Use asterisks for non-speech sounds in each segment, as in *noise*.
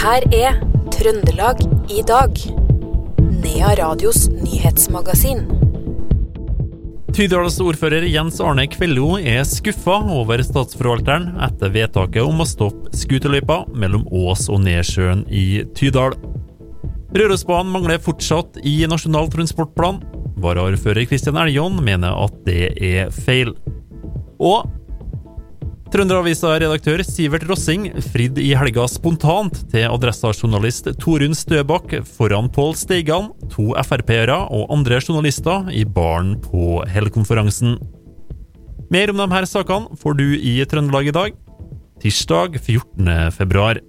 her er Trøndelag i dag. Nea Radios nyhetsmagasin. Tydals ordfører Jens Arne Kvello er skuffa over statsforvalteren etter vedtaket om å stoppe skuterløypa mellom Ås og Nedsjøen i Tydal. Rørosbanen mangler fortsatt i Nasjonal transportplan. Varaordfører Kristian Eljon mener at det er feil. Og Trønderavisa-redaktør Sivert Rossing fridde i helga spontant til Adressa-journalist Torunn Støbakk foran Pål Steigan, to Frp-ere og andre journalister i baren på Hell-konferansen. Mer om de her sakene får du i Trøndelag i dag, tirsdag 14. februar.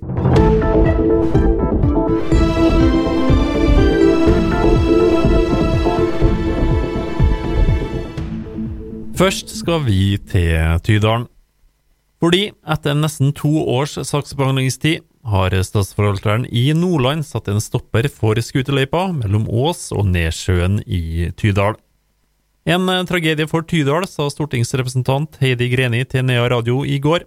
Først skal vi til Tydalen. Fordi etter nesten to års saksbehandlingstid har statsforvalteren i Nordland satt en stopper for skuterløypa mellom Ås og Nedsjøen i Tydal. En tragedie for Tydal, sa stortingsrepresentant Heidi Greni til Nea Radio i går.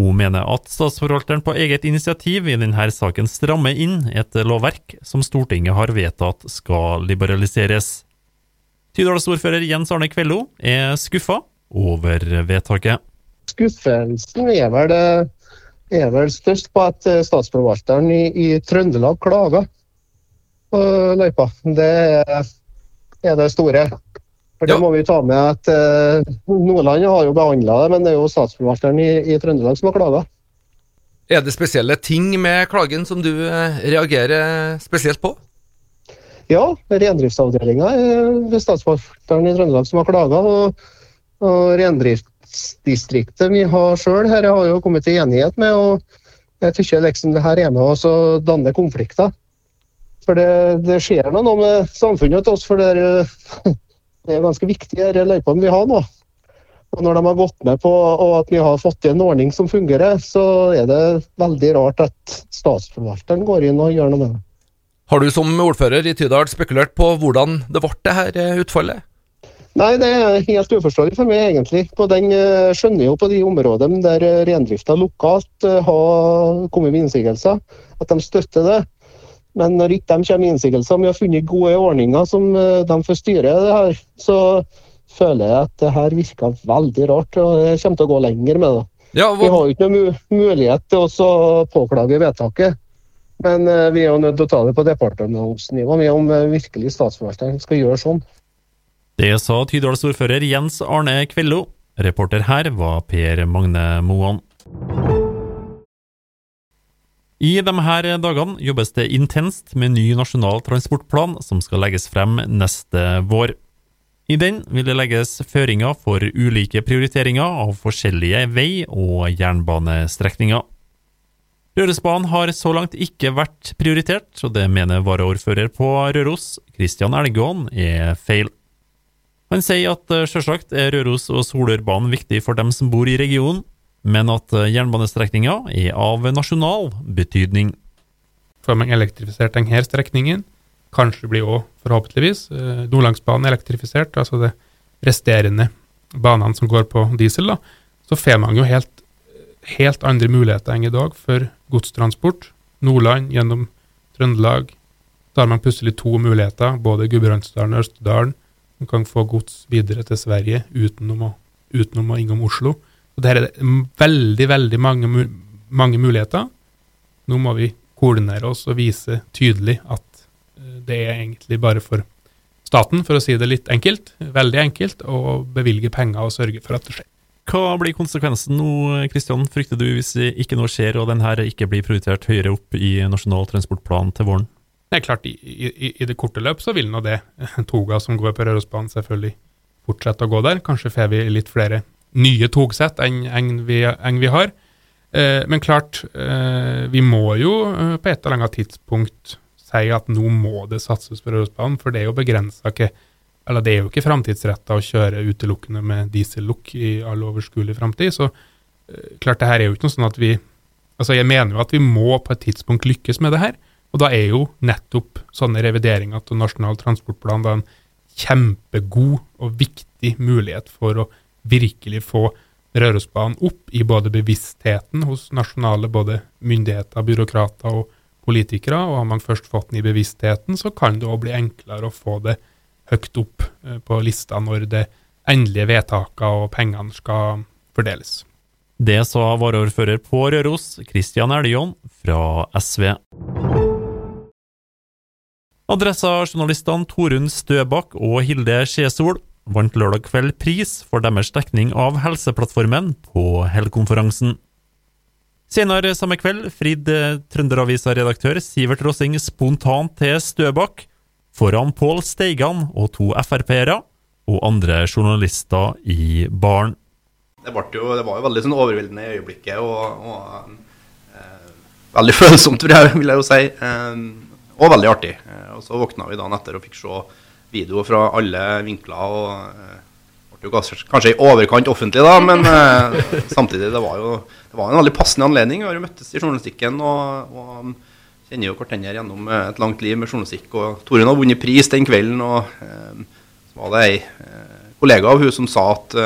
Hun mener at statsforvalteren på eget initiativ i denne saken strammer inn et lovverk som Stortinget har vedtatt skal liberaliseres. Tydalsordfører Jens Arne Kvello er skuffa over vedtaket. Skuffelsen er vel, er vel størst på at statsforvalteren i, i Trøndelag klager på løypa. Det er, er det store. For Det Ja. må vi ta med at eh, Nordland har jo behandla det, men det er jo statsforvalteren i, i Trøndelag som har klaga. Er det spesielle ting med klagen som du eh, reagerer spesielt på? Ja, reindriftsavdelinga er statsforvalteren i Trøndelag som har klaga. Og, og reindriftsdistriktet vi har sjøl her, har jo kommet til enighet med. og Jeg syns liksom det her er med oss å danne konflikter. For det, det skjer noe med samfunnet til oss, for det er, *laughs* det er ganske viktig, de løypene vi har nå. Og når de har gått med på at vi har fått til en ordning som fungerer, så er det veldig rart at statsforvalteren går inn og gjør noe med det. Har du som ordfører i Tydal spekulert på hvordan det ble det her utfallet? Nei, det er helt uforståelig for meg, egentlig. På den eh, skjønner jo på de områdene der eh, reindrifta lokalt eh, har kommet med innsigelser, at de støtter det. Men når ikke de kommer med innsigelser, vi har funnet gode ordninger som de får styre det her, så føler jeg at det her virker veldig rart, og jeg kommer til å gå lenger med det. Ja, Vi har jo ikke noen mu mulighet til å påklage vedtaket. Men vi er jo nødt til å ta det på departementsnivå om virkelig statsforvalteren skal gjøre sånn. Det sa Tydalsordfører Jens Arne Kvello. Reporter her var Per Magne Moan. I de her dagene jobbes det intenst med ny nasjonal transportplan som skal legges frem neste vår. I den vil det legges føringer for ulike prioriteringer av forskjellige vei- og jernbanestrekninger. Rørosbanen har så langt ikke vært prioritert, og det mener varaordfører på Røros, Kristian Elgåen, er feil. Han sier at sjølsagt selvsagt er Røros- og Solørbanen viktig for dem som bor i regionen, men at eh, jernbanestrekninga er av nasjonal betydning. får man elektrifisert denne strekningen. Kanskje blir òg, forhåpentligvis, eh, Nordlandsbanen elektrifisert, altså det resterende banene som går på diesel. da, Så får man jo helt, helt andre muligheter enn i dag for godstransport. Nordland gjennom Trøndelag. Da har man plutselig to muligheter, både Gudbrandsdalen og Østerdalen. Man kan få gods videre til Sverige utenom å, utenom å innom Oslo. Og Der er det veldig, veldig mange, mange muligheter. Nå må vi koordinere oss og vise tydelig at eh, det er egentlig bare for staten, for å si det litt enkelt, veldig enkelt, å bevilge penger og sørge for at det skjer. Hva blir konsekvensen nå, Kristian, frykter du, hvis ikke noe skjer og den her ikke blir prioritert høyere opp i Nasjonal transportplan til våren? Det er klart, i, i, i det korte løp så vil nå det *laughs* toga som går på Rørosbanen selvfølgelig fortsette å gå der. Kanskje får vi litt flere nye togsett enn enn vi, enn vi har. Eh, men klart, eh, vi må jo eh, på et eller annet tidspunkt si at nå må det satses på Rørosbanen, for det er jo begrensa ikke eller det er jo ikke framtidsretta å kjøre utelukkende med diesellukk i all overskuelig framtid. Så eh, klart, det her er jo ikke noe sånn at vi Altså, jeg mener jo at vi må på et tidspunkt lykkes med det her. Og da er jo nettopp sånne revideringer til Nasjonal transportplan da en kjempegod og viktig mulighet for å virkelig få Rørosbanen opp i både bevisstheten hos nasjonale både myndigheter, byråkrater og politikere, og har man først fått den i bevisstheten, så kan det òg bli enklere å få det høyt opp eh, på lista når det endelige vedtakene og pengene skal fordeles. Det sa varaordfører på Røros, Kristian Eljon fra SV. Adressa-journalistene Torunn Støbakk og Hilde Skjesol vant lørdag kveld pris for deres dekning av Helseplattformen på Hell-konferansen. Senere samme kveld fridde Trønderavisa-redaktør Sivert Rossing spontant til Støbakk foran Pål Steigan og to Frp-ere og andre journalister i baren. Det, jo, det, var jo veldig sånn overveldende i øyeblikket og, og eh, veldig *laughs* følsomt, vil jeg, vil jeg jo si. Eh, og veldig artig. Eh, og Så våkna vi dagen etter og fikk se videoer fra alle vinkler. og eh, ble jo kanskje i overkant offentlig, da, men eh, *laughs* samtidig det var jo det var en veldig passende anledning. Vi har jo møttes i journalistikken og, og kjenner jo hverandre gjennom et langt liv med journalistikk. og Torunn har vunnet pris den kvelden, og så var det ei kollega av hun som sa at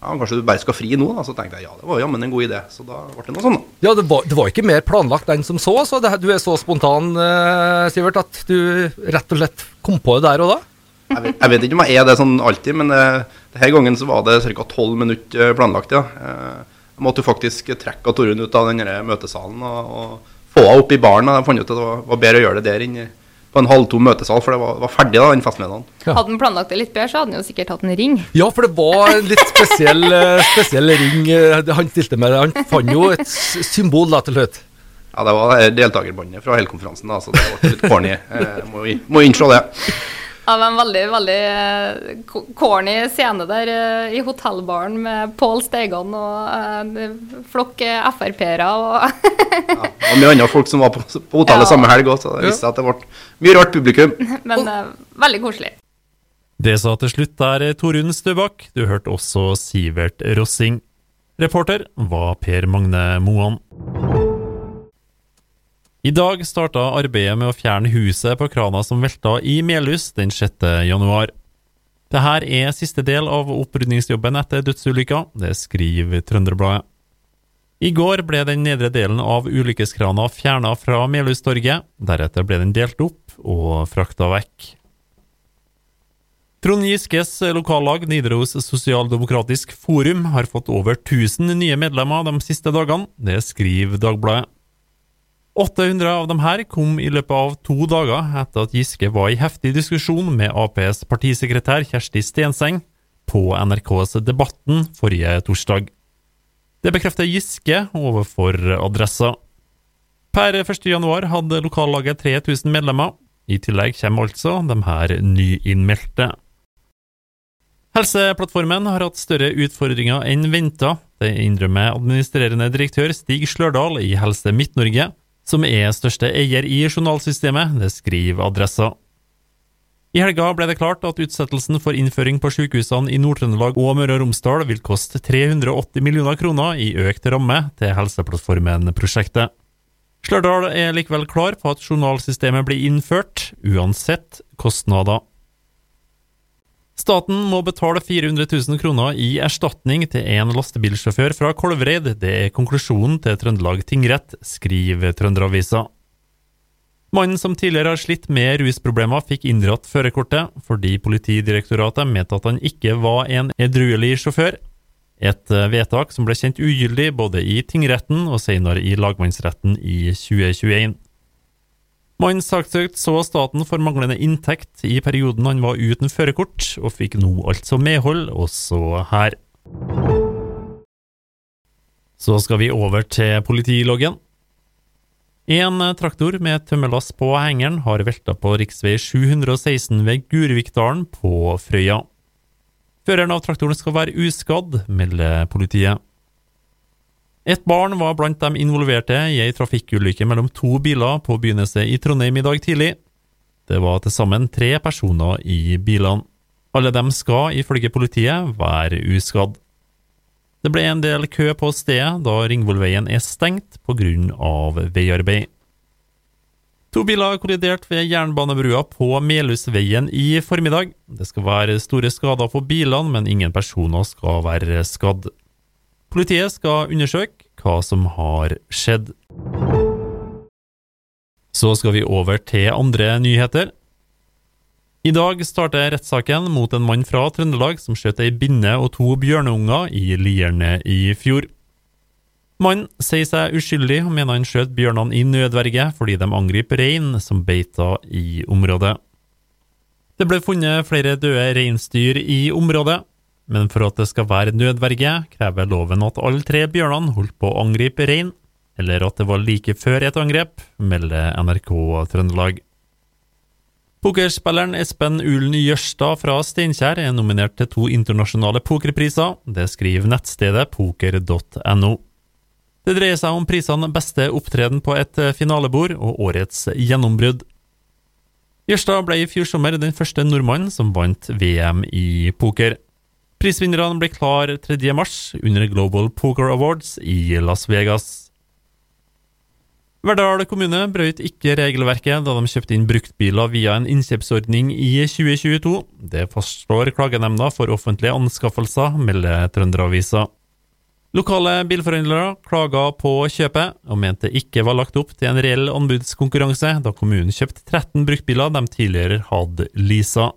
ja, kanskje du bare skal fri nå? Da. Så tenkte jeg ja, det var jammen en god idé. Så da ble det noe sånn, da. Ja, det var, det var ikke mer planlagt enn som så, så det, du er så spontan, eh, Sivert, at du rett og slett kom på det der og da? Jeg vet, jeg vet ikke om jeg er det sånn alltid, men eh, denne gangen så var det ca. tolv minutter planlagt, ja. Uh, jeg måtte jo faktisk trekke Torunn ut av den møtesalen og, og, få henne opp i baren. Jeg fant ut at det var, var bedre å gjøre det der enn på en halv tom møtesal, for det var, var ferdig da, den festmiddagen. Ja. Hadde han planlagt det litt bedre, så hadde han jo sikkert hatt en ring. Ja, for det var en litt spesiell, spesiell ring han stilte med. Han fant jo et symbol da til slutt. Ja, det var deltakerbåndet fra hele konferansen, da, så det var litt corny. Jeg må, må innse det. Var en veldig veldig eh, corny scene der eh, i hotellbaren med Pål Steigan og en uh, flokk Frp-ere. Og *laughs* ja, og mye andre folk som var på, på hotellet ja. samme helg òg, så det viste seg at det ble mye rart publikum. *laughs* Men oh. veldig koselig. Det sa til slutt der Torunn Støbakk. Du hørte også Sivert Rossing. Reporter var Per Magne Moan. I dag starta arbeidet med å fjerne huset på krana som velta i Melhus den 6. januar. Dette er siste del av opprydningsjobben etter dødsulykka, det skriver Trønderbladet. I går ble den nedre delen av ulykkeskrana fjerna fra Melhustorget, deretter ble den delt opp og frakta vekk. Trond Giskes lokallag Nidaros Sosialdemokratisk Forum har fått over 1000 nye medlemmer de siste dagene, det skriver Dagbladet. 800 av dem her kom i løpet av to dager etter at Giske var i heftig diskusjon med Aps partisekretær Kjersti Stenseng på NRKs Debatten forrige torsdag. Det bekrefter Giske overfor Adressa. Per 1.1 hadde lokallaget 3000 medlemmer. I tillegg kommer altså de her nyinnmeldte. Helseplattformen har hatt større utfordringer enn venta. Det innrømmer administrerende direktør Stig Slørdal i Helse Midt-Norge som er største eier i journalsystemet, det skriver Adressa. I helga ble det klart at utsettelsen for innføring på sykehusene i Nord-Trøndelag og Møre og Romsdal vil koste 380 millioner kroner i økt ramme til Helseplattformen-prosjektet. Slørdal er likevel klar på at journalsystemet blir innført, uansett kostnader. Staten må betale 400 000 kroner i erstatning til en lastebilsjåfør fra Kolvereid. Det er konklusjonen til Trøndelag tingrett, skriver Trønderavisa. Mannen som tidligere har slitt med rusproblemer, fikk inndratt førerkortet fordi Politidirektoratet mente at han ikke var en edruelig sjåfør. Et vedtak som ble kjent ugyldig både i tingretten og senere i lagmannsretten i 2021. Mannen saksøkt så staten for manglende inntekt i perioden han var uten førerkort, og fikk nå altså medhold også her. Så skal vi over til politiloggen. En traktor med tømmerlass på hengeren har velta på rv. 716 ved Gurvikdalen på Frøya. Føreren av traktoren skal være uskadd, melder politiet. Et barn var blant de involverte i ei trafikkulykke mellom to biler på begynnelse i Trondheim i dag tidlig. Det var til sammen tre personer i bilene. Alle dem skal, ifølge politiet, være uskadd. Det ble en del kø på stedet da Ringvollveien er stengt pga. veiarbeid. To biler kolliderte ved jernbanebrua på Melhusveien i formiddag. Det skal være store skader på bilene, men ingen personer skal være skadd. Politiet skal undersøke hva som har skjedd. Så skal vi over til andre nyheter. I dag starter rettssaken mot en mann fra Trøndelag som skjøt ei binne og to bjørneunger i Lierne i fjor. Mannen sier seg uskyldig og mener han skjøt bjørnene i nødverge fordi de angriper rein som beiter i området. Det ble funnet flere døde reinsdyr i området, men for at det skal være nødverge, krever loven at alle tre bjørnene holdt på å angripe rein, eller at det var like før et angrep, melder NRK Trøndelag. Pokerspilleren Espen Ulen Jørstad fra Steinkjer er nominert til to internasjonale pokerpriser. Det skriver nettstedet poker.no. Det dreier seg om prisene Beste opptreden på et finalebord og Årets gjennombrudd. Jørstad ble i fjor sommer den første nordmannen som vant VM i poker. Prisvinnerne ble klar 3. mars under Global Poker Awards i Las Vegas. Verdal kommune brøt ikke regelverket da de kjøpte inn bruktbiler via en innkjøpsordning i 2022. Det fastslår Klagenemnda for offentlige anskaffelser, melder Trønderavisa. Lokale bilforhandlere klaga på kjøpet, og mente det ikke var lagt opp til en reell anbudskonkurranse, da kommunen kjøpte 13 bruktbiler de tidligere hadde leasa.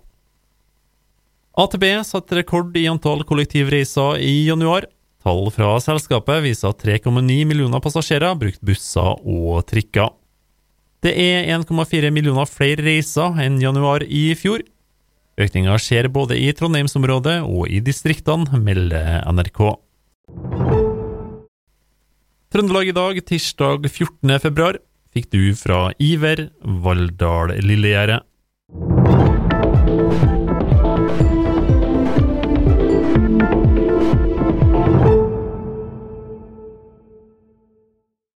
AtB satte rekord i antall kollektivreiser i januar. Tall fra selskapet viser at 3,9 millioner passasjerer brukte busser og trikker. Det er 1,4 millioner flere reiser enn januar i fjor. Økninga skjer både i Trondheimsområdet og i distriktene, melder NRK. Trøndelag i dag, tirsdag 14. februar, fikk du fra Iver Valldal Lillegjerdet.